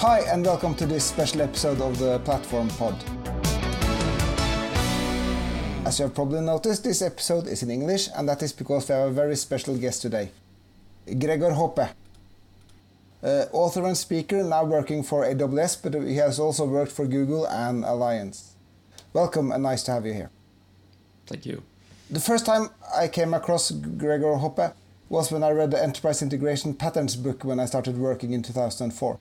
Hi, and welcome to this special episode of the Platform Pod. As you have probably noticed, this episode is in English, and that is because we have a very special guest today Gregor Hohpe. Uh, author and speaker, now working for AWS, but he has also worked for Google and Allianz. Welcome, and nice to have you here. Thank you. The first time I came across Gregor Hohpe was when I read the Enterprise Integration Patterns book when I started working in 2004.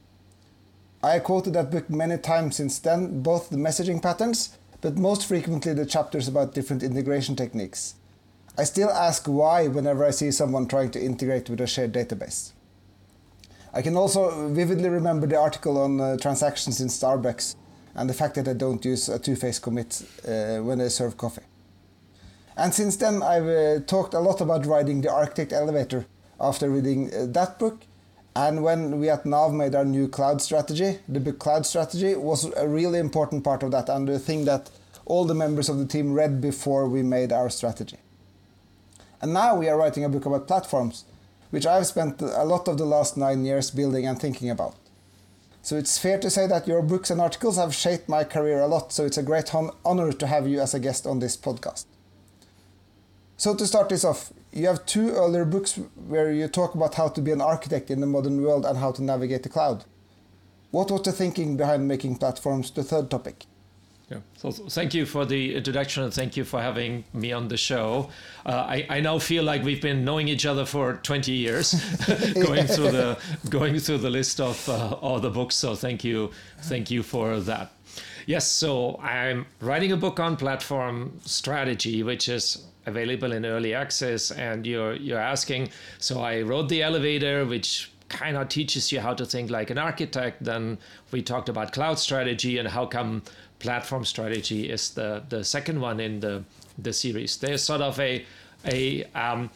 I quoted that book many times since then, both the messaging patterns, but most frequently the chapters about different integration techniques. I still ask why whenever I see someone trying to integrate with a shared database. I can also vividly remember the article on uh, transactions in Starbucks and the fact that I don't use a two-phase commit uh, when I serve coffee. And since then, I've uh, talked a lot about riding the architect elevator after reading uh, that book and when we at Nav made our new cloud strategy, the cloud strategy was a really important part of that and the thing that all the members of the team read before we made our strategy. And now we are writing a book about platforms, which I've spent a lot of the last nine years building and thinking about. So it's fair to say that your books and articles have shaped my career a lot, so it's a great honor to have you as a guest on this podcast. So to start this off, you have two earlier books where you talk about how to be an architect in the modern world and how to navigate the cloud. What was the thinking behind making platforms the third topic? Yeah. So thank you for the introduction and thank you for having me on the show. Uh, I, I now feel like we've been knowing each other for 20 years, going through the going through the list of uh, all the books. So thank you, thank you for that. Yes. So I'm writing a book on platform strategy, which is available in early access and you're you're asking so i wrote the elevator which kind of teaches you how to think like an architect. Then we talked about cloud strategy and how come platform strategy is the the second one in the the series. There's sort of a a um,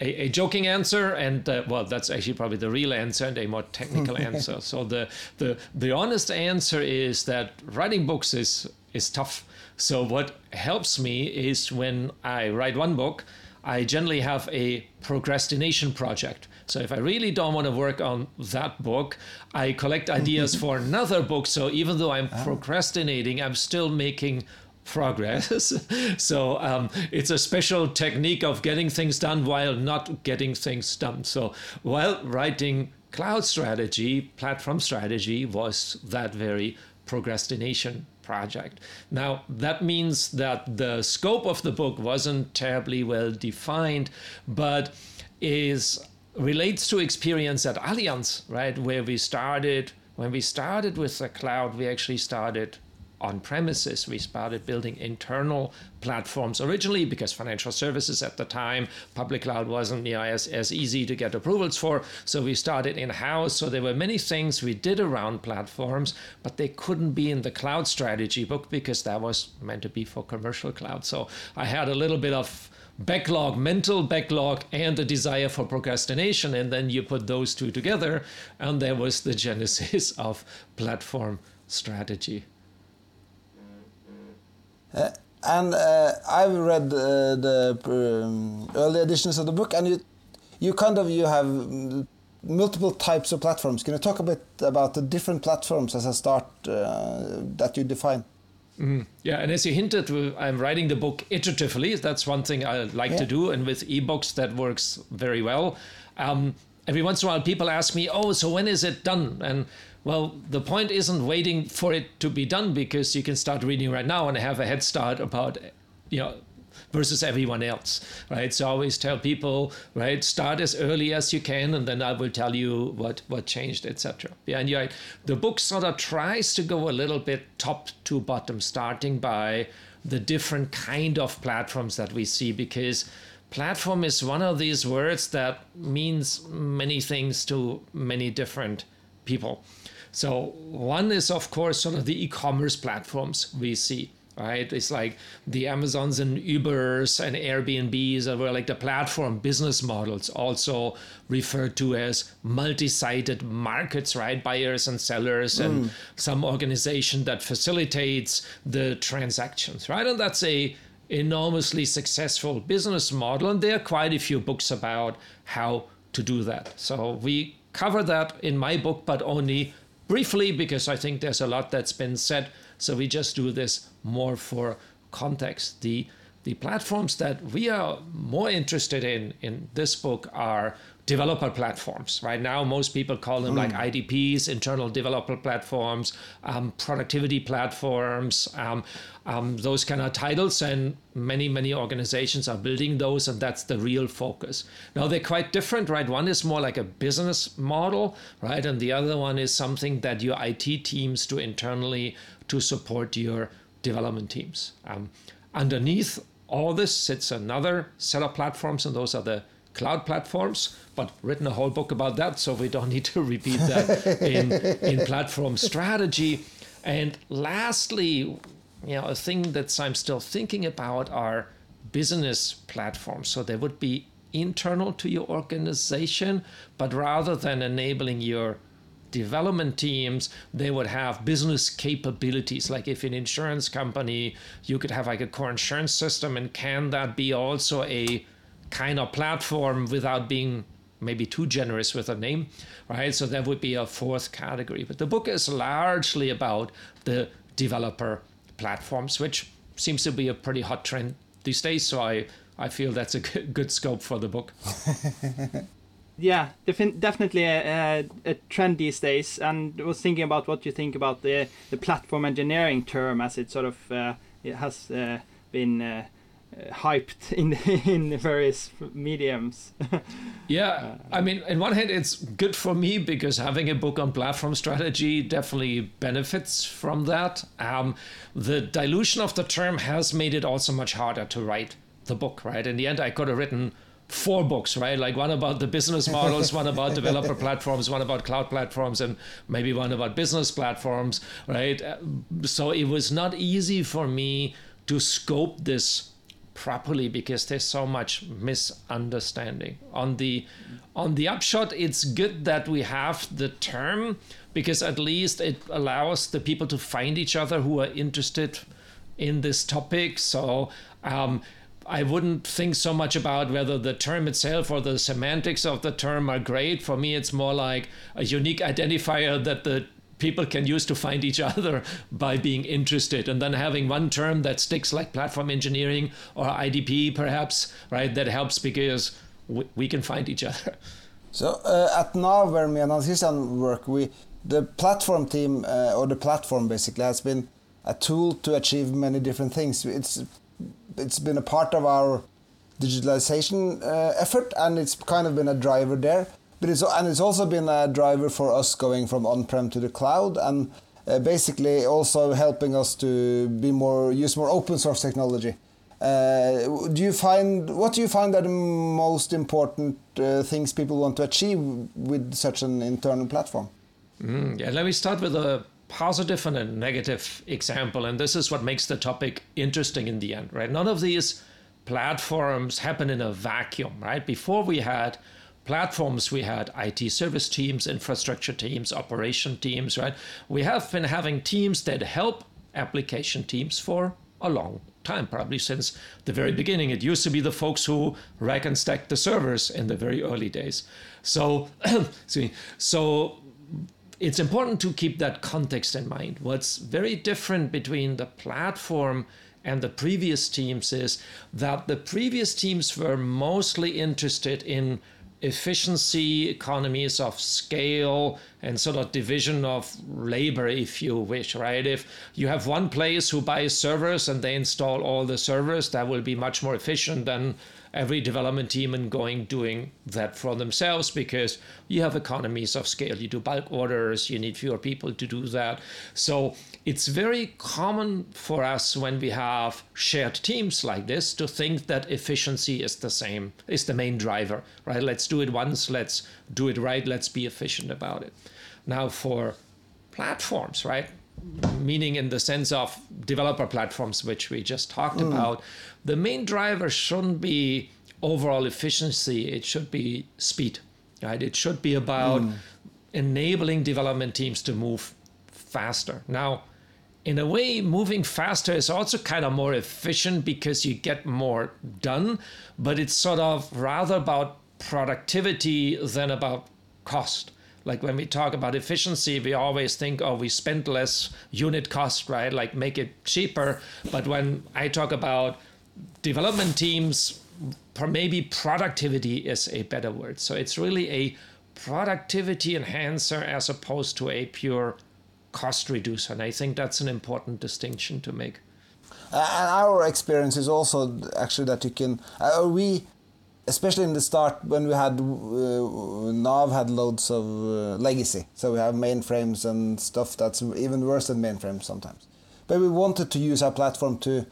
a, a, joking answer and uh, well that's actually probably the real answer and a more technical answer. So the the the honest answer is that writing books is is tough so what helps me is when I write one book, I generally have a procrastination project. So if I really don't want to work on that book, I collect ideas for another book. So even though I'm ah. procrastinating, I'm still making progress. so um, it's a special technique of getting things done while not getting things done. So while writing cloud strategy, platform strategy was that very procrastination project. Now, that means that the scope of the book wasn't terribly well defined, but is relates to experience at Allianz, right? Where we started, when we started with the cloud, we actually started on premises. We started building internal platforms originally because financial services at the time, public cloud wasn't you know, as, as easy to get approvals for. So we started in house. So there were many things we did around platforms, but they couldn't be in the cloud strategy book because that was meant to be for commercial cloud. So I had a little bit of backlog, mental backlog, and the desire for procrastination. And then you put those two together, and there was the genesis of platform strategy. Uh, and uh, I've read uh, the um, early editions of the book, and you, you kind of you have multiple types of platforms. Can you talk a bit about the different platforms as a start uh, that you define? Mm, yeah, and as you hinted, I'm writing the book iteratively. That's one thing I like yeah. to do, and with ebooks that works very well. Um, every once in a while, people ask me, "Oh, so when is it done?" And well, the point isn't waiting for it to be done because you can start reading right now and have a head start about, you know, versus everyone else, right? So I always tell people, right, start as early as you can, and then I will tell you what what changed, etc. Yeah, and yeah, the book sort of tries to go a little bit top to bottom, starting by the different kind of platforms that we see, because platform is one of these words that means many things to many different people. So one is of course sort of the e-commerce platforms we see right? It's like the Amazons and Ubers and Airbnbs are like the platform business models, also referred to as multi-sided markets, right? Buyers and sellers, mm. and some organization that facilitates the transactions, right? And that's a enormously successful business model, and there are quite a few books about how to do that. So we cover that in my book, but only briefly because I think there's a lot that's been said. So we just do this more for context. The the platforms that we are more interested in in this book are developer platforms. Right now, most people call them mm. like IDPs, internal developer platforms, um, productivity platforms, um, um, those kind of titles. And many, many organizations are building those, and that's the real focus. Now, they're quite different, right? One is more like a business model, right? And the other one is something that your IT teams do internally to support your development teams. Um, underneath all this sits another set of platforms, and those are the cloud platforms, but written a whole book about that, so we don't need to repeat that in, in platform strategy. And lastly, you know, a thing that I'm still thinking about are business platforms. So they would be internal to your organization, but rather than enabling your development teams, they would have business capabilities. Like if an insurance company, you could have like a core insurance system, and can that be also a kind of platform without being maybe too generous with a name, right? So that would be a fourth category. But the book is largely about the developer platforms, which seems to be a pretty hot trend these days. So I, I feel that's a good scope for the book. yeah, definitely a, a, trend these days. And I was thinking about what you think about the, the platform engineering term as it sort of uh, it has uh, been uh, hyped in in various mediums. yeah, I mean, in one hand, it's good for me because having a book on platform strategy definitely benefits from that. Um, the dilution of the term has made it also much harder to write the book. Right, in the end, I could have written four books, right? Like one about the business models, one about developer platforms, one about cloud platforms, and maybe one about business platforms, right? Uh, so it was not easy for me to scope this properly because there's so much misunderstanding on the on the upshot it's good that we have the term because at least it allows the people to find each other who are interested in this topic so um, I wouldn't think so much about whether the term itself or the semantics of the term are great. For me, it's more like a unique identifier that the people can use to find each other by being interested. And then having one term that sticks like platform engineering or idp perhaps right that helps because we, we can find each other. So uh, at Nav where me and Hans work we the platform team uh, or the platform basically has been a tool to achieve many different things. It's it's been a part of our digitalization uh, effort and it's kind of been a driver there but it's and it's also been a driver for us going from on-prem to the cloud and uh, basically also helping us to be more use more open source technology. Uh, do you find what do you find are the most important uh, things people want to achieve with such an internal platform? Mm, yeah, let me start with a positive and a negative example, and this is what makes the topic interesting in the end, right? None of these platforms happen in a vacuum, right? Before we had platforms we had IT service teams, infrastructure teams, operation teams, right? We have been having teams that help application teams for a long time, probably since the very beginning. It used to be the folks who rack and stack the servers in the very early days. So, so it's important to keep that context in mind. What's very different between the platform and the previous teams is that the previous teams were mostly interested in efficiency, economies of scale, and sort of division of labor, if you wish, right? If you have one place who buys servers and they install all the servers, that will be much more efficient than every development team and going doing that for themselves because you have economies of scale. You do bulk orders, you need fewer people to do that. So it's very common for us when we have shared teams like this to think that efficiency is the same, is the main driver, right? Let's do it once, let's do it right, let's be efficient about it. Now, for platforms, right? meaning in the sense of developer platforms, which we just talked mm. about, the main driver shouldn't be overall efficiency, it should be speed, right? It should be about mm. enabling development teams to move faster. Now, in a way, moving faster is also kind of more efficient because you get more done, but it's sort of rather about productivity than about cost. Like when we talk about efficiency, we always think, oh, we spend less unit cost, right? Like make it cheaper. But when I talk about development teams, maybe productivity is a better word. So it's really a productivity enhancer as opposed to a pure cost reducer. And I think that's an important distinction to make. Uh, and our experience is also actually that you can, uh, we, especially in the start when we had, uh, Nav had loads of uh, legacy. So we have mainframes and stuff that's even worse than mainframes sometimes. But we wanted to use our platform to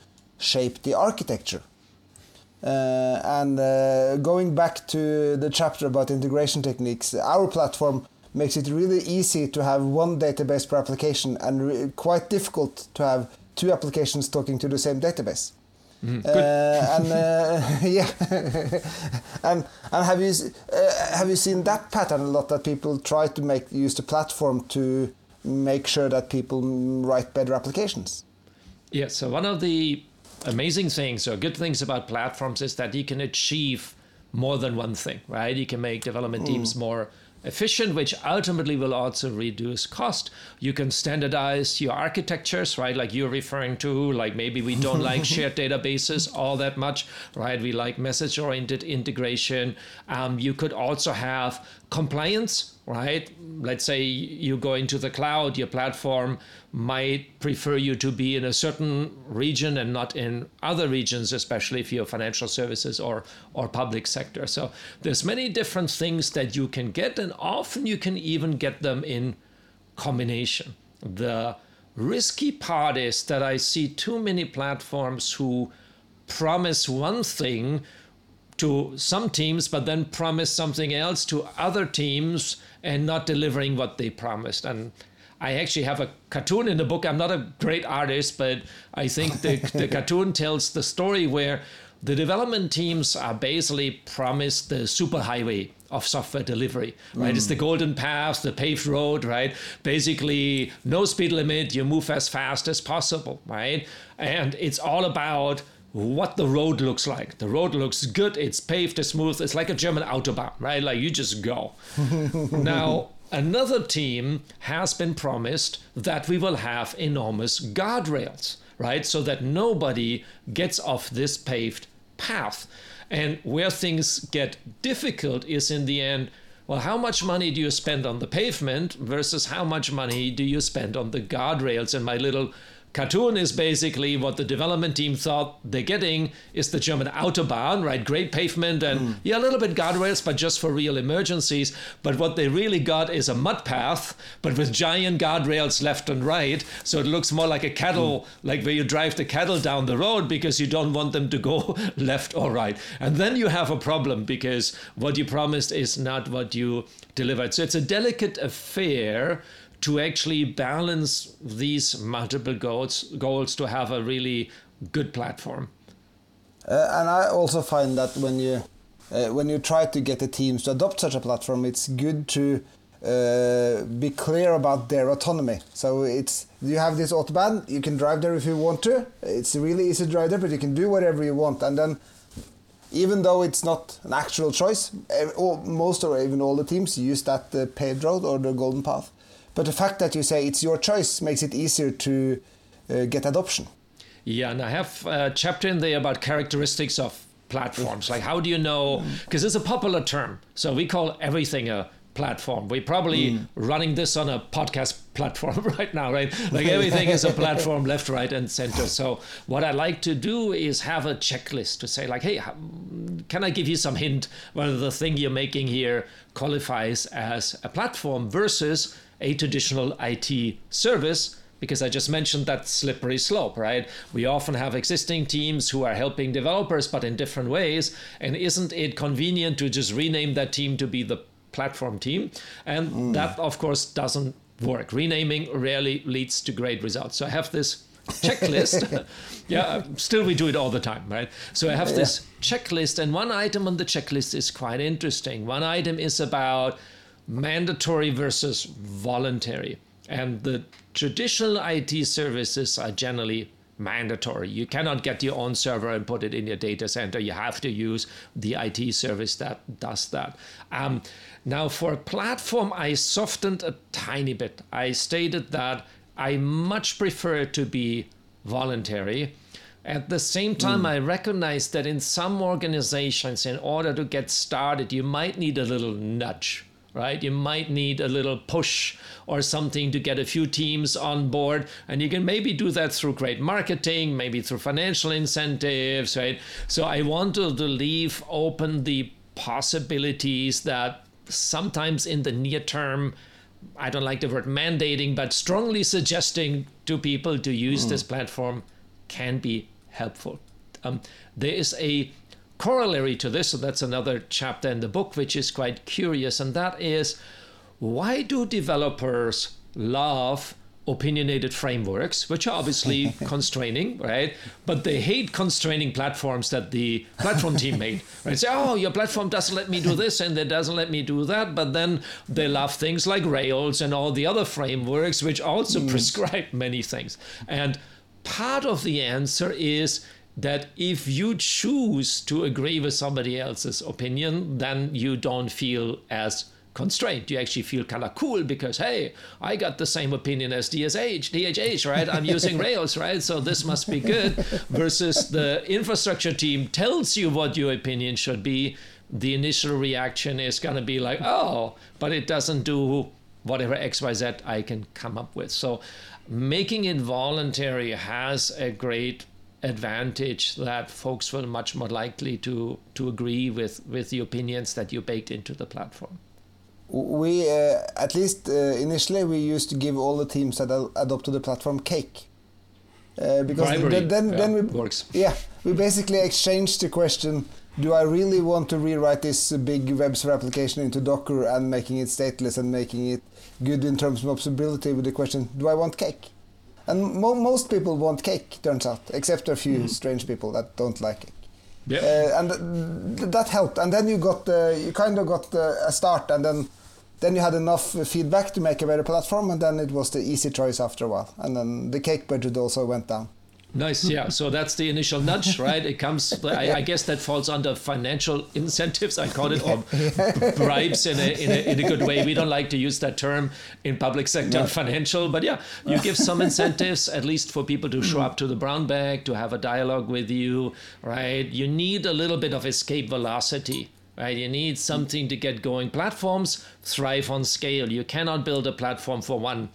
shape the architecture. Uh, and uh, going back to the chapter about integration techniques, our platform makes it really easy to have one database per application and quite difficult to have two applications talking to the same database. Mm, uh, and uh, yeah, and and have you uh, have you seen that pattern a lot that people try to make use the platform to make sure that people write better applications? Yeah. So one of the amazing things or good things about platforms is that you can achieve more than one thing, right? You can make development teams mm. more efficient, which ultimately will also reduce cost. You can standardize your architectures, right? Like you're referring to, like maybe we don't like shared databases all that much, right? We like message oriented integration. Um, you could also have compliance, right? Let's say you go into the cloud, your platform might prefer you to be in a certain region and not in other regions, especially if you're financial services or or public sector. So there's many different things that you can get, and often you can even get them in combination. The risky part is that I see too many platforms who promise one thing to some teams, but then promise something else to other teams and not delivering what they promised. And I actually have a cartoon in the book. I'm not a great artist, but I think the, the cartoon tells the story where the development teams are basically promised the superhighway of software delivery, right? Mm. It's the golden path, the paved road, right? Basically, no speed limit, you move as fast as possible, right? And it's all about what the road looks like. The road looks good, it's paved, it's smooth, it's like a German Autobahn, right? Like you just go. now, another team has been promised that we will have enormous guardrails, right? So that nobody gets off this paved path. And where things get difficult is in the end, well, how much money do you spend on the pavement versus how much money do you spend on the guardrails? And my little Cartoon is basically what the development team thought they're getting is the German Autobahn, right? Great pavement and mm. yeah, a little bit guardrails, but just for real emergencies. But what they really got is a mud path, but with giant guardrails left and right. So it looks more like a cattle, mm. like where you drive the cattle down the road because you don't want them to go left or right. And then you have a problem because what you promised is not what you delivered. So it's a delicate affair to actually balance these multiple goals goals to have a really good platform. Uh, and I also find that when you uh, when you try to get the teams to adopt such a platform, it's good to uh, be clear about their autonomy. So it's you have this autobahn, you can drive there if you want to. It's really easy to drive there, but you can do whatever you want. And then, even though it's not an actual choice, most or even all the teams use that uh, paved road or the golden path. But the fact that you say it's your choice makes it easier to uh, get adoption. Yeah, and I have a chapter in there about characteristics of platforms. Like, how do you know? Because it's a popular term. So we call everything a platform. We're probably mm. running this on a podcast platform right now, right? Like everything is a platform, left, right, and center. So what I like to do is have a checklist to say, like, hey, can I give you some hint whether the thing you're making here qualifies as a platform versus a traditional IT service because I just mentioned that slippery slope, right? We often have existing teams who are helping developers, but in different ways. And isn't it convenient to just rename that team to be the platform team? And mm. that, of course, doesn't work. Renaming rarely leads to great results. So I have this checklist. yeah, still we do it all the time, right? So I have yeah. this checklist, and one item on the checklist is quite interesting. One item is about mandatory versus voluntary. And the traditional IT services are generally mandatory. You cannot get your own server and put it in your data center. You have to use the IT service that does that. Um, now, for a platform, I softened a tiny bit. I stated that I much prefer it to be voluntary. At the same time, mm. I recognize that in some organizations, in order to get started, you might need a little nudge right? You might need a little push or something to get a few teams on board. And you can maybe do that through great marketing, maybe through financial incentives, right? So I want to, leave open the possibilities that sometimes in the near term, I don't like the word mandating, but strongly suggesting to people to use mm. this platform can be helpful. Um, there is a corollary to this, so that's another chapter in the book, which is quite curious, and that is why do developers love opinionated frameworks, which are obviously constraining, right? But they hate constraining platforms that the platform team made. Right? Say, oh, your platform doesn't let me do this and it doesn't let me do that. But then they love things like Rails and all the other frameworks, which also mm. prescribe many things. And part of the answer is that if you choose to agree with somebody else's opinion, then you don't feel as constrained. You actually feel kind of cool because, hey, I got the same opinion as DSH, DHH, right? I'm using Rails, right? So this must be good. Versus the infrastructure team tells you what your opinion should be. The initial reaction is going to be like, oh, but it doesn't do whatever XYZ I can come up with. So making it voluntary has a great advantage that folks will much more likely to to agree with with the opinions that you baked into the platform? We uh, at least uh, initially we used to give all the teams that adopted the platform cake. Uh, because then then, yeah, then we works. yeah we basically exchanged the question do I really want to rewrite this big web server application into Docker and making it stateless and making it good in terms of observability with the question do I want cake and mo most people want cake, turns out, except a few mm. strange people that don't like it. Yeah. Uh, and th that helped. And then you got uh, you kind of got uh, a start, and then then you had enough feedback to make a better platform, and then it was the easy choice after a while. And then the cake budget also went down. Nice, yeah. So that's the initial nudge, right? It comes. I, I, guess that falls under financial incentives. I call it or bribes in a, in a in a good way. We don't like to use that term in public sector no. financial, but yeah, you give some incentives at least for people to show up to the brown bag, to have a dialogue with you, right? You need a little bit of escape velocity right? You need something to get going. Platforms thrive on scale. You cannot build a platform for one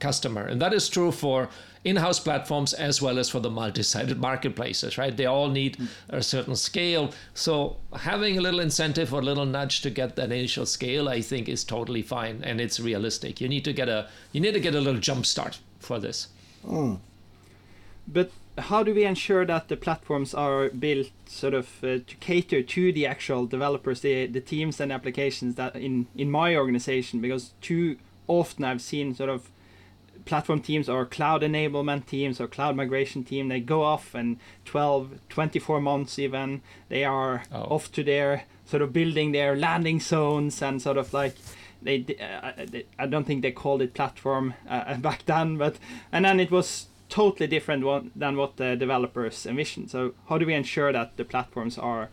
customer, and that is true for in-house platforms as well as for the multi-sided marketplaces right? They all need a certain scale. So having a little incentive or a little nudge to get that initial scale i think is totally fine and it's realistic. You need to get a you need to get a little jump start for this. Mm. but how do we ensure that the platforms are built sort of uh, to cater to the actual developers the the teams and applications that in in my organization? Because too often i've seen sort of platform teams or cloud enablement teams or cloud migration team they go off and 12 24 months even they are oh. off to their sort of building their landing zones and sort of like they, uh, they I don't think they called it platform uh, back then but and then it was totally different one, than what the developers envisioned so how do we ensure that the platforms are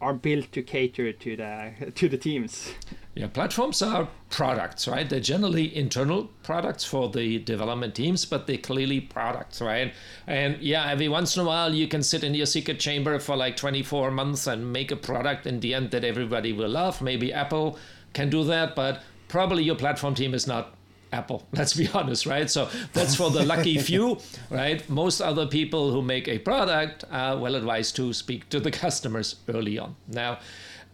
are built to cater to the to the teams. Yeah, platforms are products, right? They're generally internal products for the development teams, but they're clearly products, right? And yeah, every once in a while you can sit in your secret chamber for like 24 months and make a product in the end that everybody will love. Maybe Apple can do that, but probably your platform team is not Apple. Let's be honest, right? So that's for the lucky few, right? Most other people who make a product are well advised to speak to the customers early on. Now,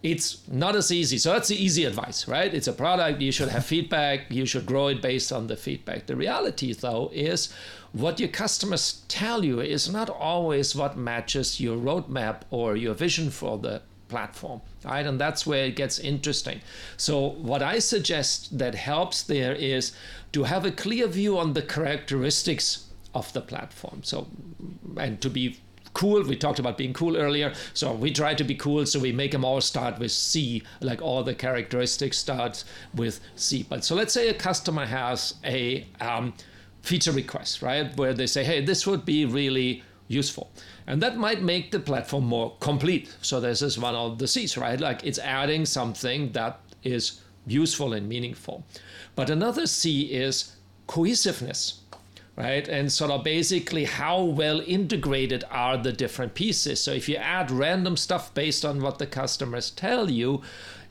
it's not as easy. So that's the easy advice, right? It's a product. You should have feedback. You should grow it based on the feedback. The reality, though, is what your customers tell you is not always what matches your roadmap or your vision for the platform right? And that's where it gets interesting. So what i suggest that helps there is to have a clear view on the characteristics of the platform. So and to be cool we talked about being cool earlier. So we try to be cool so we make them all start with c like all the characteristics start with c. But so let's say a customer has a um, feature request, right? Where they say, hey, this would be really useful. And that might make the platform more complete. So this is one of the C's, right? Like it's adding something that is useful and meaningful. But another C is cohesiveness, right? And sort of basically how well integrated are the different pieces. So if you add random stuff based on what the customers tell you,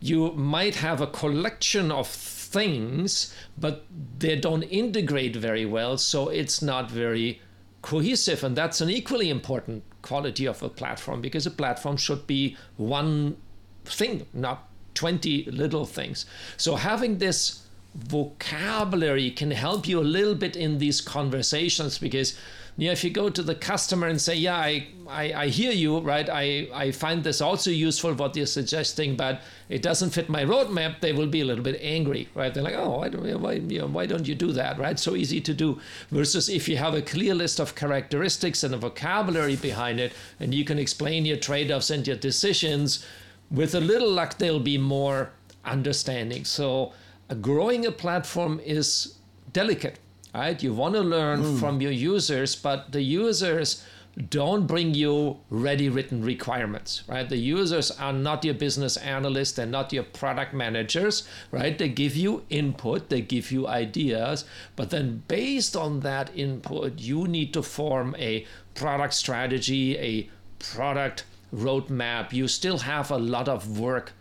you might have a collection of things, but they don't integrate very well. So it's not very cohesive. And that's an equally important quality of a platform because a platform should be one thing, not 20 little things. So having this vocabulary can help you a little bit in these conversations because yeah, if you go to the customer and say, yeah, I, I, I hear you, right? I, I find this also useful, what you're suggesting, but it doesn't fit my roadmap, they will be a little bit angry, right? They're like, oh, why don't, why, you know, why don't you do that, right? So easy to do. Versus if you have a clear list of characteristics and a vocabulary behind it, and you can explain your trade offs and your decisions, with a little luck, they'll be more understanding. So, uh, growing a platform is delicate right? You want to learn mm. from your users, but the users don't bring you ready written requirements, right? The users are not your business analysts, they're not your product managers, right? They give you input, they give you ideas, but then based on that input, you need to form a product strategy, a product roadmap. You still have a lot of work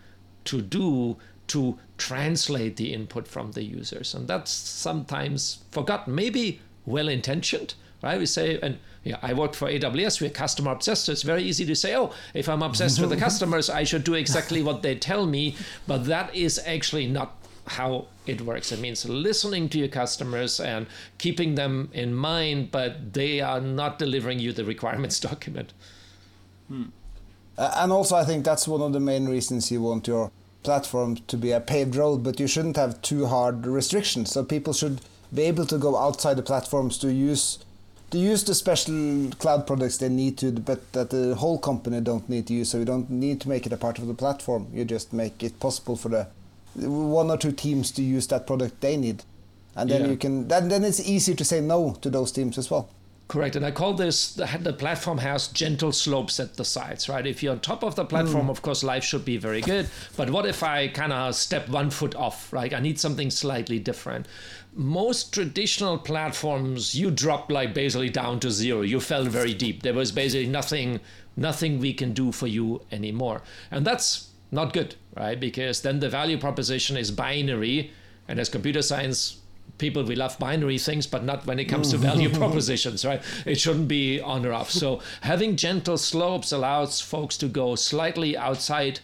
to do to translate the input from the users. And that's sometimes forgotten, maybe well intentioned, right? We say, and yeah, I worked for AWS, we're customer obsessed. So it's very easy to say, oh, if I'm obsessed with the customers, I should do exactly what they tell me. But that is actually not how it works. It means listening to your customers and keeping them in mind, but they are not delivering you the requirements document. Hmm. Uh, and also, I think that's one of the main reasons you want your platform to be a paved road, but you shouldn't have too hard restrictions. So people should be able to go outside the platforms to use to use the special cloud products they need to, but that the whole company don't need to use. So you don't need to make it a part of the platform. You just make it possible for the one or two teams to use that product they need, and then yeah. you can. Then then it's easier to say no to those teams as well. Correct. And I call this the, the, platform has gentle slopes at the sides, right? If you're on top of the platform, mm. of course, life should be very good. But what if I kind of step one foot off, right? I need something slightly different. Most traditional platforms, you drop like basically down to zero. You fell very deep. There was basically nothing, nothing we can do for you anymore. And that's not good, right? Because then the value proposition is binary. And as computer science people we love binary things but not when it comes to value propositions right? It shouldn't be on or off. So having gentle slopes allows folks to go slightly outside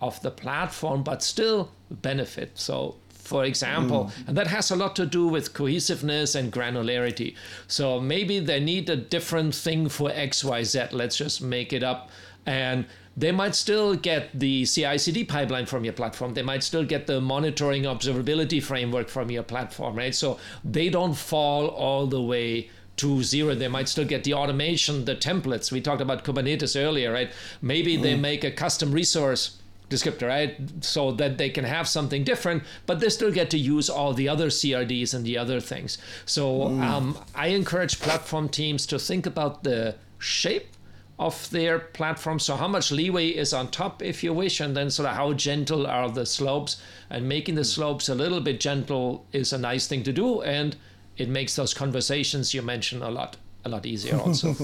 of the platform but still benefit. So for example mm. and that has a lot to do with cohesiveness and granularity. So maybe they need a different thing for xyz let's just make it up. And they might still get the CI CD pipeline from your platform. They might still get the monitoring observability framework from your platform, right? So they don't fall all the way to zero. They might still get the automation, the templates. We talked about Kubernetes earlier, right? Maybe mm. they make a custom resource descriptor, right? So that they can have something different, but they still get to use all the other CRDs and the other things. So mm. um, I encourage platform teams to think about the shape of their platform. So how much leeway is on top, if you wish, and then sort of how gentle are the slopes. And making the hmm. slopes a little bit gentle is a nice thing to do, and it makes those conversations you mentioned a lot a lot easier also.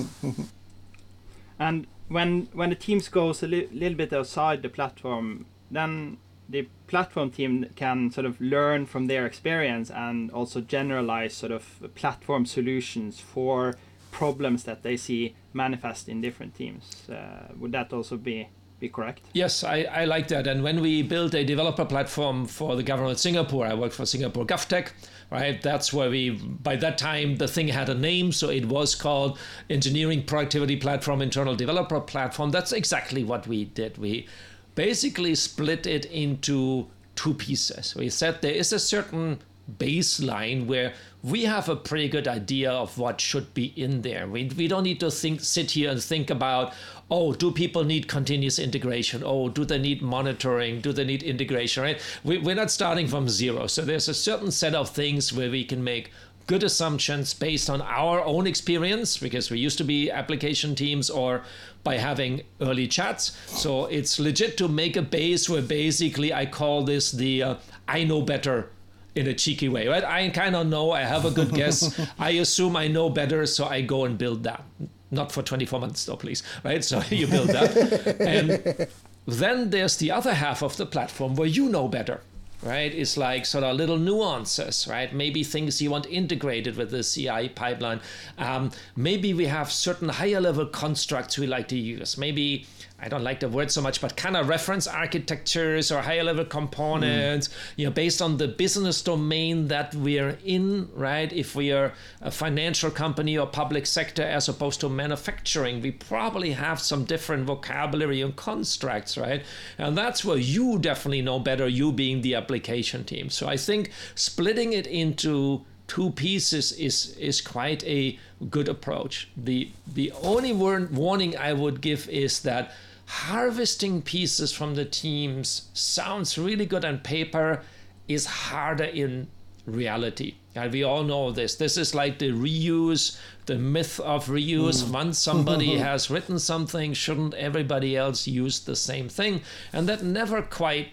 and when when the teams goes a li- little bit outside the platform, then the platform team can sort of learn from their experience and also generalize sort of platform solutions for problems that they see manifest in different teams. Uh, would that also be be correct? Yes, I, I like that. And when we built a developer platform for the government of Singapore, I worked for Singapore GovTech, right? That's where we, by that time, the thing had a name. So it was called Engineering Productivity Platform, Internal Developer Platform. That's exactly what we did. We basically split it into two pieces. We said there is a certain baseline where we have a pretty good idea of what should be in there. We, we don't need to think sit here and think about, oh, do people need continuous integration? Oh, do they need monitoring? Do they need integration? Right? We, we're not starting from zero. So there's a certain set of things where we can make good assumptions based on our own experience because we used to be application teams or by having early chats. So it's legit to make a base where basically I call this the uh, I know better in a cheeky way, right? I kind of know, I have a good guess. I assume I know better, so I go and build that. Not for 24 months, though, please, right? So you build that. and then there's the other half of the platform where you know better right? It's like sort of little nuances, right? Maybe things you want integrated with the CI pipeline. Um, maybe we have certain higher level constructs we like to use. Maybe I don't like the word so much, but kind of reference architectures or higher level components, mm. you know, based on the business domain that we're in, right? If we are a financial company or public sector as opposed to manufacturing, we probably have some different vocabulary and constructs, right? And that's where you definitely know better, you being the application team. So I think splitting it into two pieces is is quite a good approach. The the only warning I would give is that harvesting pieces from the teams sounds really good on paper, is harder in reality. And we all know this. This is like the reuse, the myth of reuse. Mm. Once somebody has written something, shouldn't everybody else use the same thing? And that never quite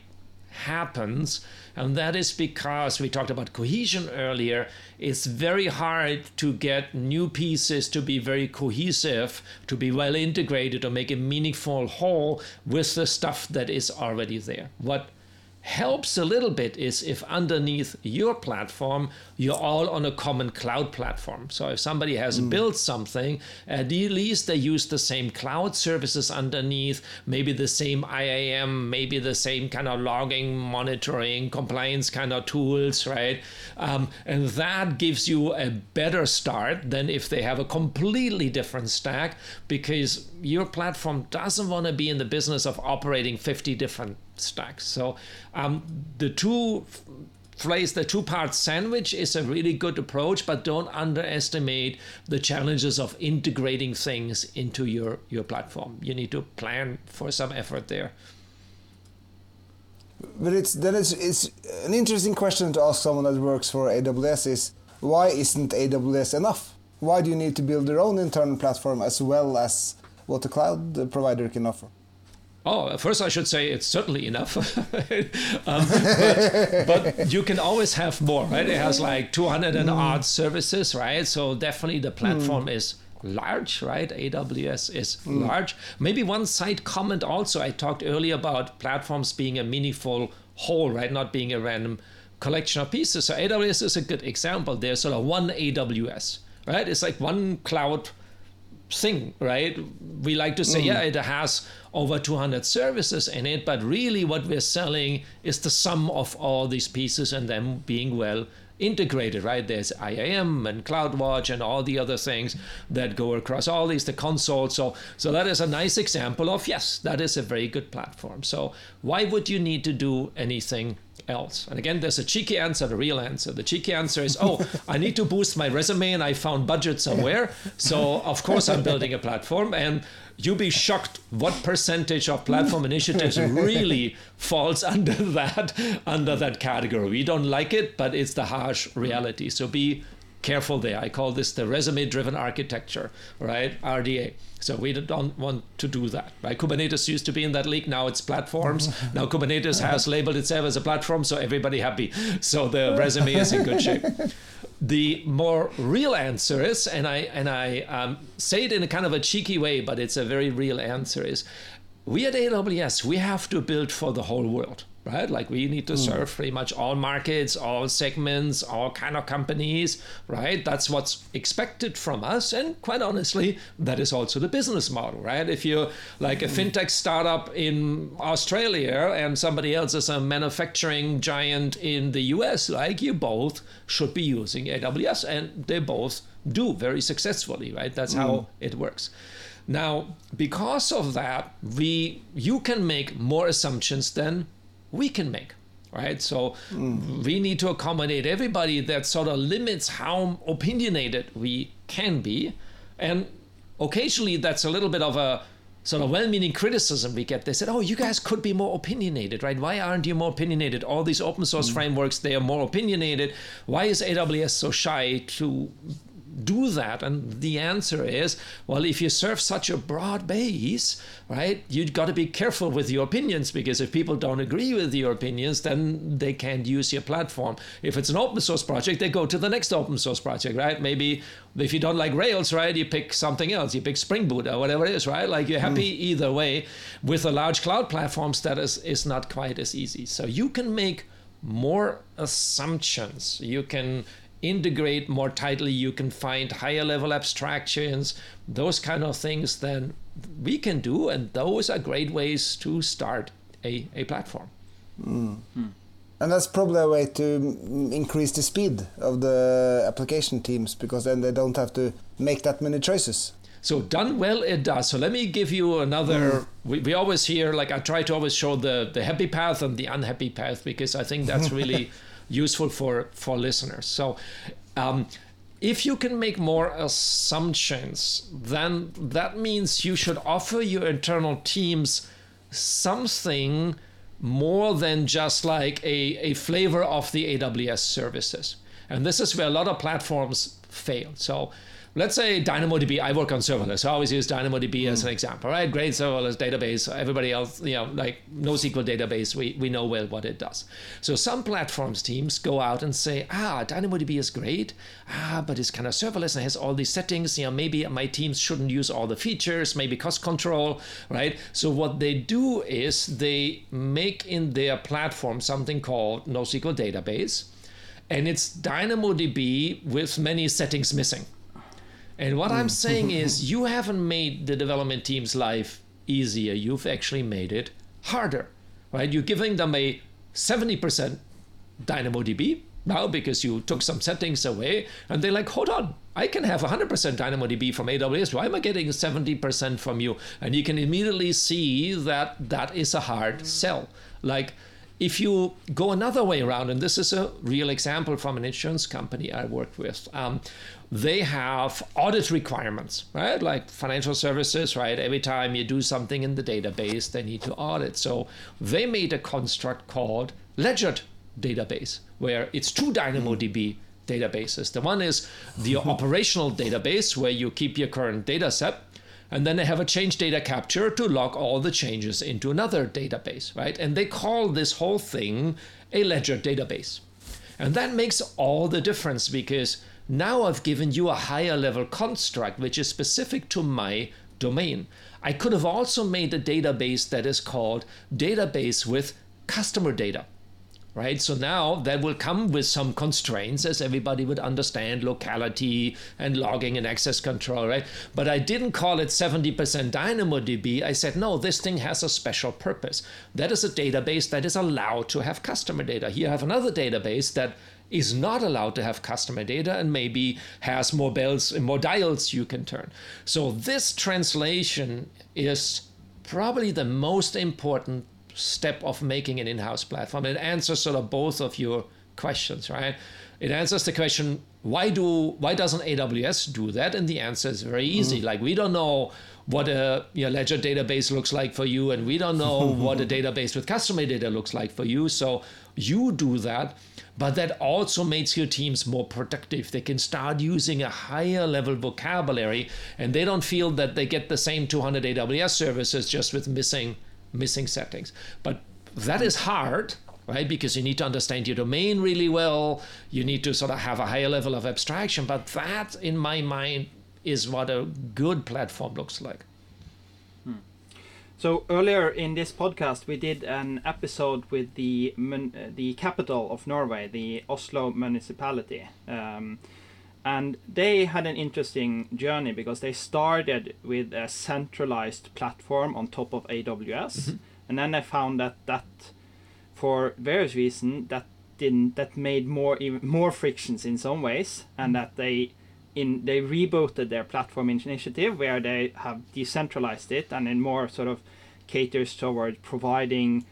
happens. And that is because we talked about cohesion earlier. It's very hard to get new pieces to be very cohesive, to be well integrated, or make a meaningful whole with the stuff that is already there. What helps a little bit is if underneath your platform you're all on a common cloud platform so if somebody has mm. built something at least they use the same cloud services underneath maybe the same iam maybe the same kind of logging monitoring compliance kind of tools right um, and that gives you a better start than if they have a completely different stack because your platform doesn't want to be in the business of operating 50 different stacks. So um, the two phrase the two part sandwich is a really good approach but don't underestimate the challenges of integrating things into your your platform. You need to plan for some effort there. But it's then it's, it's an interesting question to ask someone that works for aws is why isn't aws enough? Why do you need to build your own internal platform as well as what the cloud provider can offer Oh, first I should say it's certainly enough, um, but, but, you can always have more, right? It has like 200 and mm. odd services, right? So definitely the platform mm. is large, right? AWS is mm. large. Maybe one side comment also. I talked earlier about platforms being a meaningful whole, right? Not being a random collection of pieces. So AWS is a good example. There's sort of one AWS, right? It's like one cloud thing, right? We like to say, mm. yeah, it has over 200 services in it, but really what we're selling is the sum of all these pieces and them being well integrated, right? There's IAM and CloudWatch and all the other things that go across all these, the console. So, so that is a nice example of yes, that is a very good platform. So why would you need to do anything else? And again, there's a cheeky answer, the real answer. The cheeky answer is, oh, I need to boost my resume and I found budget somewhere. So of course I'm building a platform and you'll be shocked what percentage of platform initiatives really falls under that under that category. We don't like it, but it's the harsh reality. So be careful there. I call this the resume driven architecture, right? RDA. So we don't want to do that, right? Kubernetes used to be in that league. Now it's platforms. now Kubernetes has labeled itself as a platform, so everybody happy. So the resume is in good shape. The more real answer is, and I and I um, say it in a kind of a cheeky way, but it's a very real answer is, we at AWS we have to build for the whole world right? Like we need to mm. serve pretty much all markets, all segments, all kind of companies, right? That's what's expected from us. And quite honestly, that is also the business model, right? If you're like a hmm. fintech startup in Australia and somebody else is a manufacturing giant in the US, like you both should be using AWS and they both do very successfully, right? That's mm. how hmm. it works. Now, because of that, we you can make more assumptions than we can make right so mm. we need to accommodate everybody that sort of limits how opinionated we can be and occasionally that's a little bit of a sort of well-meaning criticism we get. They said, "Oh, you guys could be more opinionated, right? Why aren't you more opinionated? All these open source mm. frameworks, they are more opinionated. Why is AWS so shy to do that? And the answer is, well, if you serve such a broad base, right, you've got to be careful with your opinions because if people don't agree with your opinions, then they can't use your platform. If it's an open source project, they go to the next open source project, right? Maybe if you don't like Rails, right, you pick something else, you pick Spring Boot or whatever it is, right? Like you're happy mm. either way. With a large cloud platform status is not quite as easy. So you can make more assumptions. You can integrate more tightly, you can find higher level abstractions, those kind of things, then we can do. And those are great ways to start a, a platform. Mm. Mm. And that's probably a way to increase the speed of the application teams because then they don't have to make that many choices. So done well, it does. So let me give you another. Mm. We, we always hear like I try to always show the the happy path and the unhappy path because I think that's really useful for for listeners. So. Um, if you can make more assumptions, then that means you should offer your internal teams something more than just like a, a flavor of the AWS services. And this is where a lot of platforms fail. So let's say DynamoDB, I work on serverless. So I always use DynamoDB mm. as an example, right? Great serverless database. Everybody else, you know, like NoSQL database, we, we know well what it does. So some platforms teams go out and say, ah, DynamoDB is great, ah, but it's kind of serverless and has all these settings. You know, maybe my teams shouldn't use all the features, maybe cost control, right? So what they do is they make in their platform something called NoSQL database. And it's DynamoDB with many settings missing and what I'm mm. saying is, you haven't made the development team's life easier. You've actually made it harder, right? You're giving them a 70% DynamoDB now because you took some settings away, and they're like, hold on, I can have 100% DynamoDB from AWS. Why am I getting 70% from you? And you can immediately see that that is a hard sell. Like, if you go another way around, and this is a real example from an insurance company I work with, um, they have audit requirements, right? Like financial services, right? Every time you do something in the database, they need to audit. So they made a construct called Ledger database, where it's two DynamoDB databases. The one is the operational database, where you keep your current data set. And then they have a change data capture to log all the changes into another database, right? And they call this whole thing a ledger database. And that makes all the difference because now I've given you a higher level construct which is specific to my domain. I could have also made a database that is called database with customer data. Right? So now that will come with some constraints as everybody would understand locality and logging and access control, right? But I didn't call it 70% DynamoDB. I said, no, this thing has a special purpose. That is a database that is allowed to have customer data. Here I have another database that is not allowed to have customer data and maybe has more bells and more dials you can turn. So this translation is probably the most important step of making an in-house platform. It answers sort of both of your questions, right? It answers the question why do why doesn't AWS do that? And the answer is very easy. Mm. Like we don't know what a you know, ledger database looks like for you, and we don't know what a database with customer data looks like for you. So you do that but that also makes your teams more productive. They can start using a higher level vocabulary and they don't feel that they get the same 200 AWS services just with missing missing settings. But that is hard, right? Because you need to understand your domain really well. You need to sort of have a higher level of abstraction. But that, in my mind, is what a good platform looks like. So earlier in this podcast, we did an episode with the the capital of Norway, the Oslo municipality, um, and they had an interesting journey because they started with a centralized platform on top of AWS, mm -hmm. and then they found that that, for various reasons, that didn't that made more even more frictions in some ways, and that they in they rebooted their platform initiative where they have decentralized it and in more sort of caters toward providing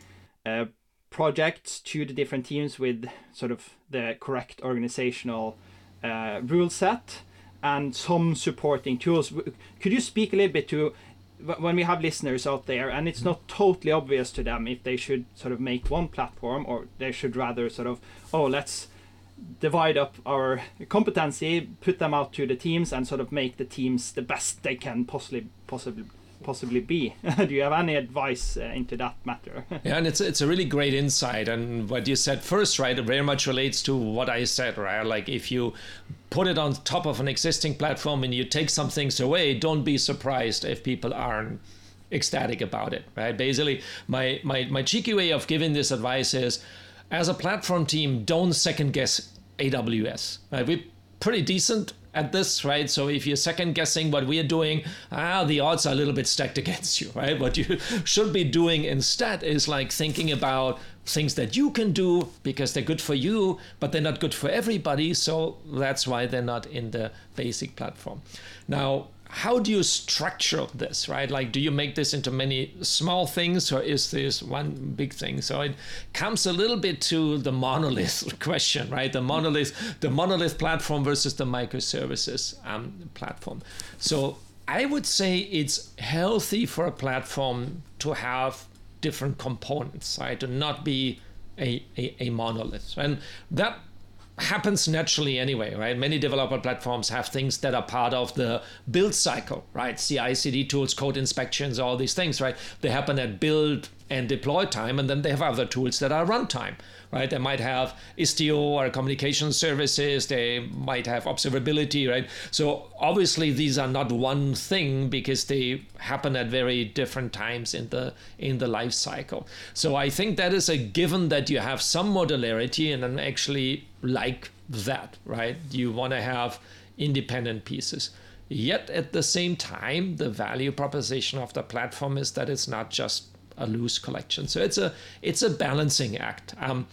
uh, projects to the different teams with sort of the correct organizational uh, rule set and some supporting tools. Could you speak a little bit to when we have listeners out there and it's not totally obvious to them if they should sort of make one platform or they should rather sort of oh let's divide up our competency put them out to the teams and sort of make the teams the best they can possibly possibly possibly be. Do you have any advice uh, into that matter? Yeah and it's it's a really great insight and what you said first right very much relates to what i said right? Like if you put it on top of an existing platform and you take some things away don't be surprised if people aren't ecstatic about it right? Basically my my my cheeky way of giving this advice is as a platform team don't second guess aws right we're pretty decent at this, right? So if you're second guessing what we're doing, ah, the odds are a little bit stacked against you, right? What you should be doing instead is like thinking about things that you can do because they're good for you, but they're not good for everybody. So that's why they're not in the basic platform. Now, how do you structure this right? Like do you make this into many small things or is this one big thing? So it comes a little bit to the monolith question right? The monolith the monolith platform versus the microservices um, platform. So i would say it's healthy for a platform to have different components right? To not be a, a, a monolith. And that happens naturally anyway, right? Many developer platforms have things that are part of the build cycle, right? CI, CD tools, code inspections, all these things, right? They happen at build and deploy time, and then they have other tools that are runtime, right? They might have Istio or communication services. They might have observability, right? So obviously these are not one thing because they happen at very different times in the in the life cycle. So I think that is a given that you have some modularity, and then actually like that, right? You want to have independent pieces. Yet at the same time, the value proposition of the platform is that it's not just a loose collection. So it's a it's a balancing act. Um,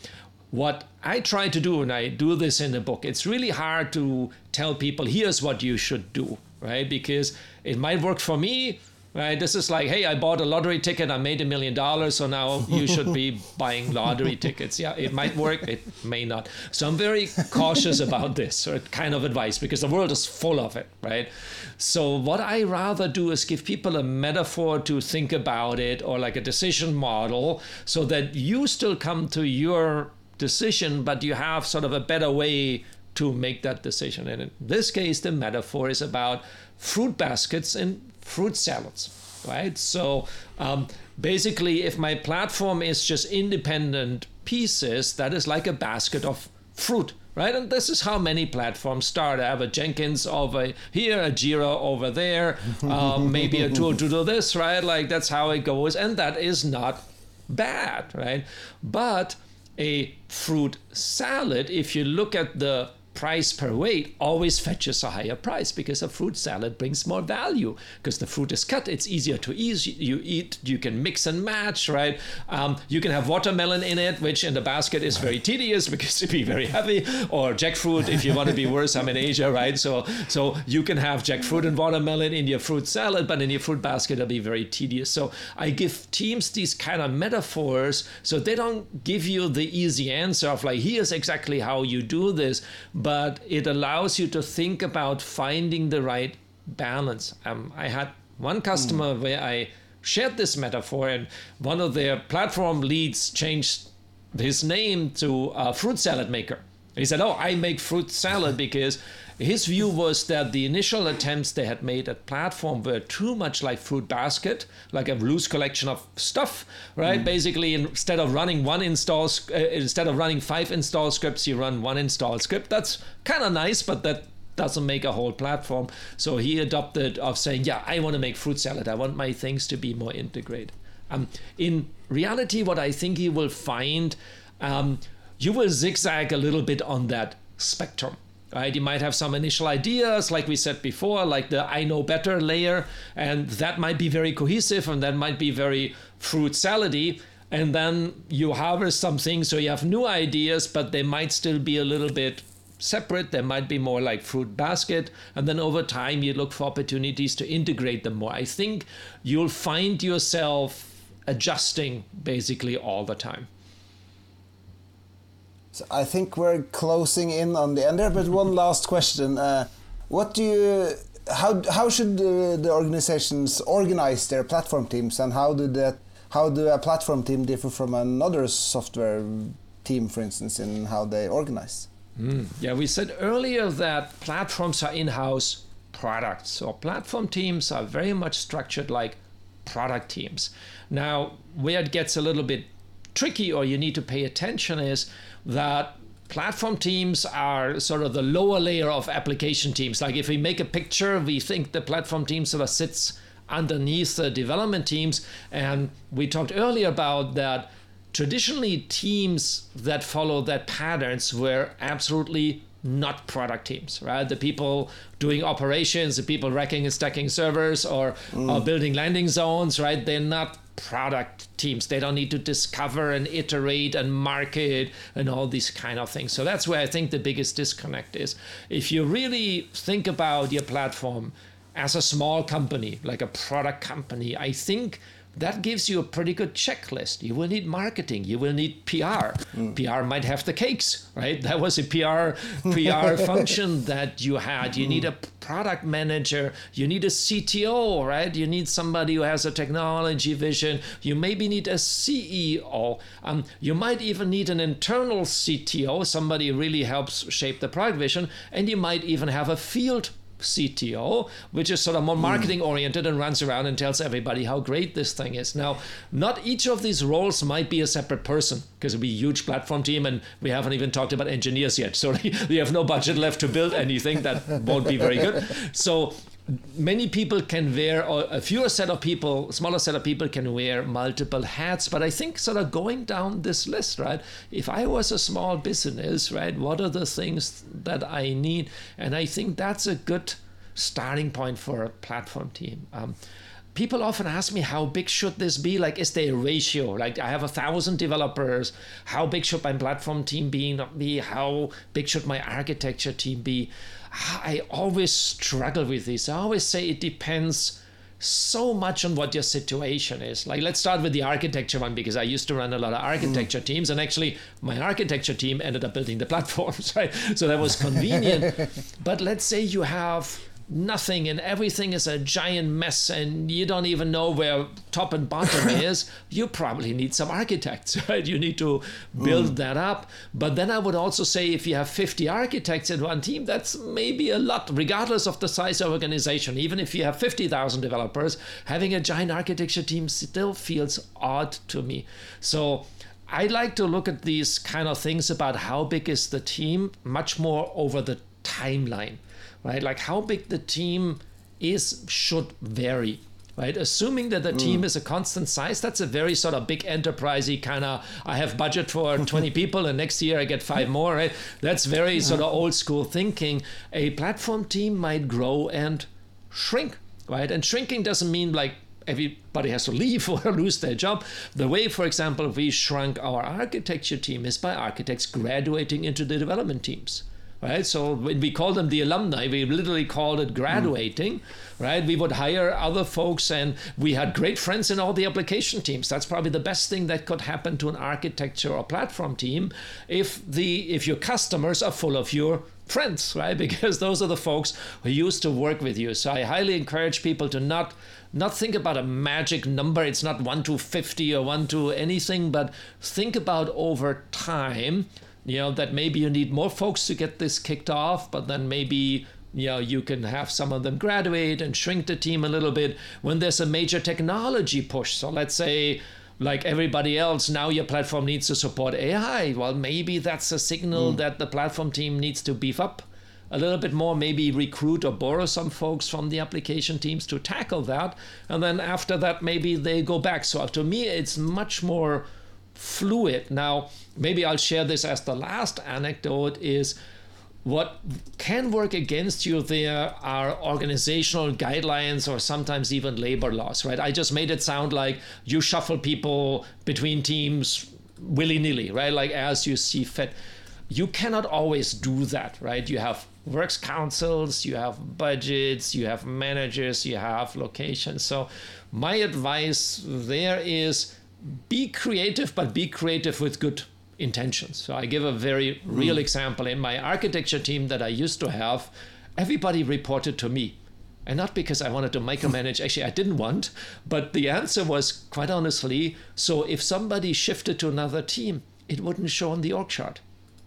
what I try to do, and I do this in the book, it's really hard to tell people here's what you should do, right? Because it might work for me, right? This is like, hey, I bought a lottery ticket, I made a million dollars, so now you should be buying lottery tickets. Yeah, it might work, it may not. So I'm very cautious about this or kind of advice because the world is full of it, right? So what I rather do is give people a metaphor to think about it or like a decision model so that you still come to your decision, but you have sort of a better way to make that decision. And in this case, the metaphor is about fruit baskets and fruit salads, right? So um, basically, if my platform is just independent pieces, that is like a basket of fruit, right? And this is how many platforms start. I have a Jenkins over here, a Jira over there, um, maybe a tool to do this, right? Like that's how it goes, and that is not bad, right? But a fruit salad, if you look at the price per weight always fetches a higher price because a fruit salad brings more value. Because the fruit is cut it's easier to eat you eat you can mix and match right? Um, you can have watermelon in it which in the basket is very tedious because it'd be very heavy or jackfruit if you want to be worse i'm in asia right? So so you can have jackfruit and watermelon in your fruit salad but in your fruit basket it'll be very tedious. So i give teams these kind of metaphors so they don't give you the easy answer of like here's exactly how you do this but it allows you to think about finding the right balance. Um, I had one customer mm. where I shared this metaphor, and one of their platform leads changed his name to a fruit salad maker. He said, Oh, I make fruit salad because his view was that the initial attempts they had made at platform were too much like fruit basket like a loose collection of stuff right? Mm. basically instead of running one install uh, instead of running five install scripts you run one install script. That's kind of nice but that doesn't make a whole platform. So he adopted of saying yeah i want to make fruit salad. I want my things to be more integrated. Um, in reality what i think you will find um, you will zigzag a little bit on that spectrum right? You might have some initial ideas, like we said before, like the I know better layer, and that might be very cohesive and that might be very fruit salady. And then you harvest something, so you have new ideas, but they might still be a little bit separate. They might be more like fruit basket. And then over time, you look for opportunities to integrate them more. I think you'll find yourself adjusting basically all the time. So I think we're closing in on the end here, but one last question. Uh, what do you how how should the, the organizations organize their platform teams, and how do that how do a platform team differ from another software team, for instance, in how they organize? Mm. Yeah, we said earlier that platforms are in-house products. So platform teams are very much structured like product teams. Now, where it gets a little bit tricky or you need to pay attention is that platform teams are sort of the lower layer of application teams. Like if we make a picture, we think the platform team sort of sits underneath the development teams. And we talked earlier about that traditionally teams that follow that patterns were absolutely not product teams, right? The people doing operations, the people racking and stacking servers or, mm. or building landing zones, right? They're not product teams. They don't need to discover and iterate and market and all these kind of things. So that's where I think the biggest disconnect is. If you really think about your platform as a small company, like a product company, I think that gives you a pretty good checklist. You will need marketing. You will need PR. Mm. PR might have the cakes, right? That was a PR PR function that you had. You need a product manager. You need a CTO, right? You need somebody who has a technology vision. You maybe need a CEO. Um, you might even need an internal CTO, somebody who really helps shape the product vision, and you might even have a field CTO, which is sort of more hmm. marketing oriented and runs around and tells everybody how great this thing is. Now, not each of these roles might be a separate person because it'd be a huge platform team and we haven't even talked about engineers yet. So we have no budget left to build anything that won't be very good. So many people can wear, or a fewer set of people, smaller set of people can wear multiple hats. But I think sort of going down this list, right? If I was a small business, right, what are the things that I need? And I think that's a good starting point for a platform team. Um, people often ask me how big should this be like is there a ratio like i have a thousand developers how big should my platform team be be how big should my architecture team be I always struggle with this. I always say it depends so much on what your situation is. Like, let's start with the architecture one because I used to run a lot of architecture mm. teams, and actually, my architecture team ended up building the platforms, right? So that was convenient. but let's say you have nothing and everything is a giant mess and you don't even know where top and bottom is, you probably need some architects, right? You need to build mm. that up. But then I would also say if you have 50 architects in one team, that's maybe a lot, regardless of the size of organization. Even if you have 50,000 developers, having a giant architecture team still feels odd to me. So I like to look at these kind of things about how big is the team much more over the timeline right? Like how big the team is should vary right? Assuming that the mm. team is a constant size, that's a very sort of big enterprisey kind of. I have budget for 20 people, and next year I get five more, right? That's very sort of old school thinking. A platform team might grow and shrink, right? And shrinking doesn't mean like everybody has to leave or lose their job. The way, for example, we shrunk our architecture team is by architects graduating into the development teams right? So when we call them the alumni, we literally called it graduating, mm. right? We would hire other folks, and we had great friends in all the application teams. That's probably the best thing that could happen to an architecture or platform team if the if your customers are full of your friends, right? Because those are the folks who used to work with you. So I highly encourage people to not not think about a magic number. It's not one to fifty or one to anything, but think about over time you know that maybe you need more folks to get this kicked off but then maybe you know you can have some of them graduate and shrink the team a little bit when there's a major technology push. So let's say like everybody else now your platform needs to support ai well maybe that's a signal mm. that the platform team needs to beef up a little bit more maybe recruit or borrow some folks from the application teams to tackle that. And then after that maybe they go back. So to me it's much more fluid. Now, maybe I'll share this as the last anecdote is what can work against you there are organizational guidelines or sometimes even labor laws, right? I just made it sound like you shuffle people between teams willy nilly, right? Like as you see fit. You cannot always do that, right? You have works councils, you have budgets, you have managers, you have locations. So, my advice there is be creative, but be creative with good intentions. So I give a very real mm. example. In my architecture team that I used to have, everybody reported to me. And not because I wanted to micromanage, actually, I didn't want, but the answer was quite honestly so if somebody shifted to another team, it wouldn't show on the org chart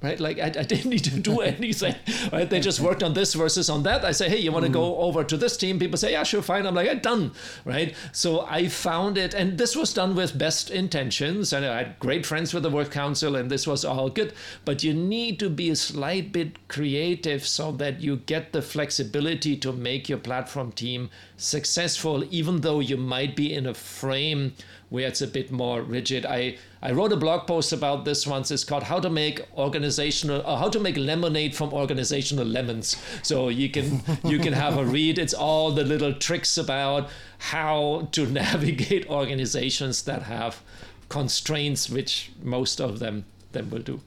right? Like I, I, didn't need to do anything, right? They just worked on this versus on that. I say, hey, you want to mm. go over to this team? People say, yeah, sure, fine. I'm like, I'm done, right? So I found it, and this was done with best intentions, and I had great friends with the work council, and this was all good. But you need to be a slight bit creative so that you get the flexibility to make your platform team successful, even though you might be in a frame where it's a bit more rigid. I, I wrote a blog post about this once. It's called How to Make Organizational, uh, How to Make Lemonade from Organizational Lemons. So you can you can have a read. It's all the little tricks about how to navigate organizations that have constraints, which most of them them will do.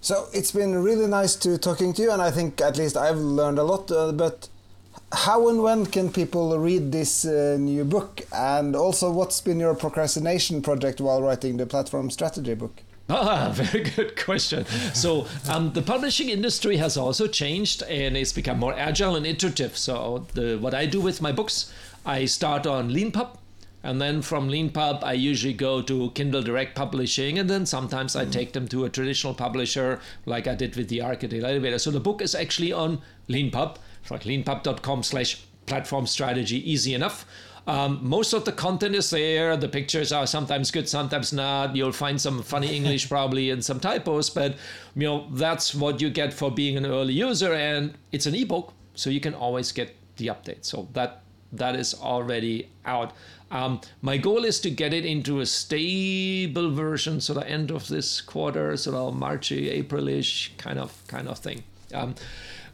So it's been really nice to talking to you, and I think at least I've learned a lot. Uh, but how and when can people read this uh, new book? And also, what's been your procrastination project while writing the platform strategy book? Ah, very good question. So, um, the publishing industry has also changed and it's become more agile and iterative. So, the, what I do with my books, I start on Leanpub, and then from Leanpub, I usually go to Kindle Direct Publishing, and then sometimes I take them to a traditional publisher, like I did with the Architect Elevator. So the book is actually on Leanpub like leanpub.com slash platform strategy, easy enough. Um, most of the content is there. The pictures are sometimes good, sometimes not. You'll find some funny English probably and some typos, but you know that's what you get for being an early user, and it's an ebook, so you can always get the update. So that that is already out. Um, my goal is to get it into a stable version, so the end of this quarter, sort of Marchy, Aprilish kind of kind of thing. Um,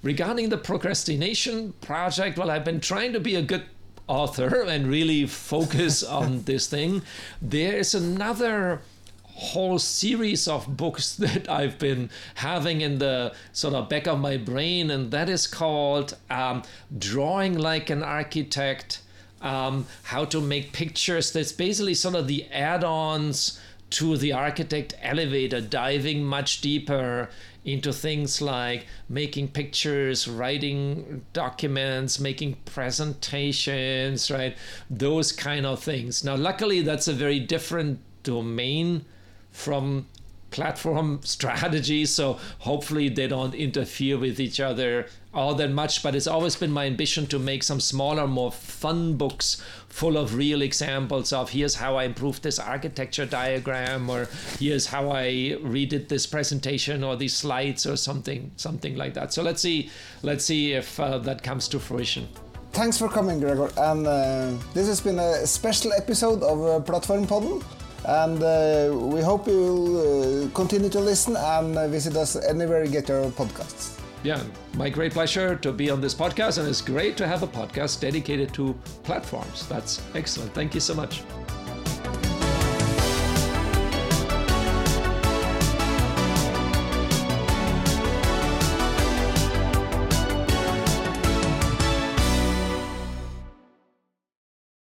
regarding the procrastination project, well, I've been trying to be a good author and really focus on this thing. There is another whole series of books that I've been having in the sort of back of my brain, and that is called um, Drawing Like an Architect. Um, how to make pictures. That's basically sort of the add ons to the architect elevator, diving much deeper into things like making pictures, writing documents, making presentations, right? Those kind of things. Now, luckily, that's a very different domain from platform strategy so hopefully they don't interfere with each other all that much. But it's always been my ambition to make some smaller more fun books full of real examples of here's how i improved this architecture diagram or here's how i redid this presentation or these slides or something something like that. So let's see let's see if uh, that comes to fruition. Thanks for coming gregor. And uh, this has been a special episode of uh, Plattformpoden and uh, we hope you'll uh, continue to listen and uh, visit us anywhere you get your podcasts. Yeah, my great pleasure to be on this podcast, and it's great to have a podcast dedicated to platforms. That's excellent. Thank you so much.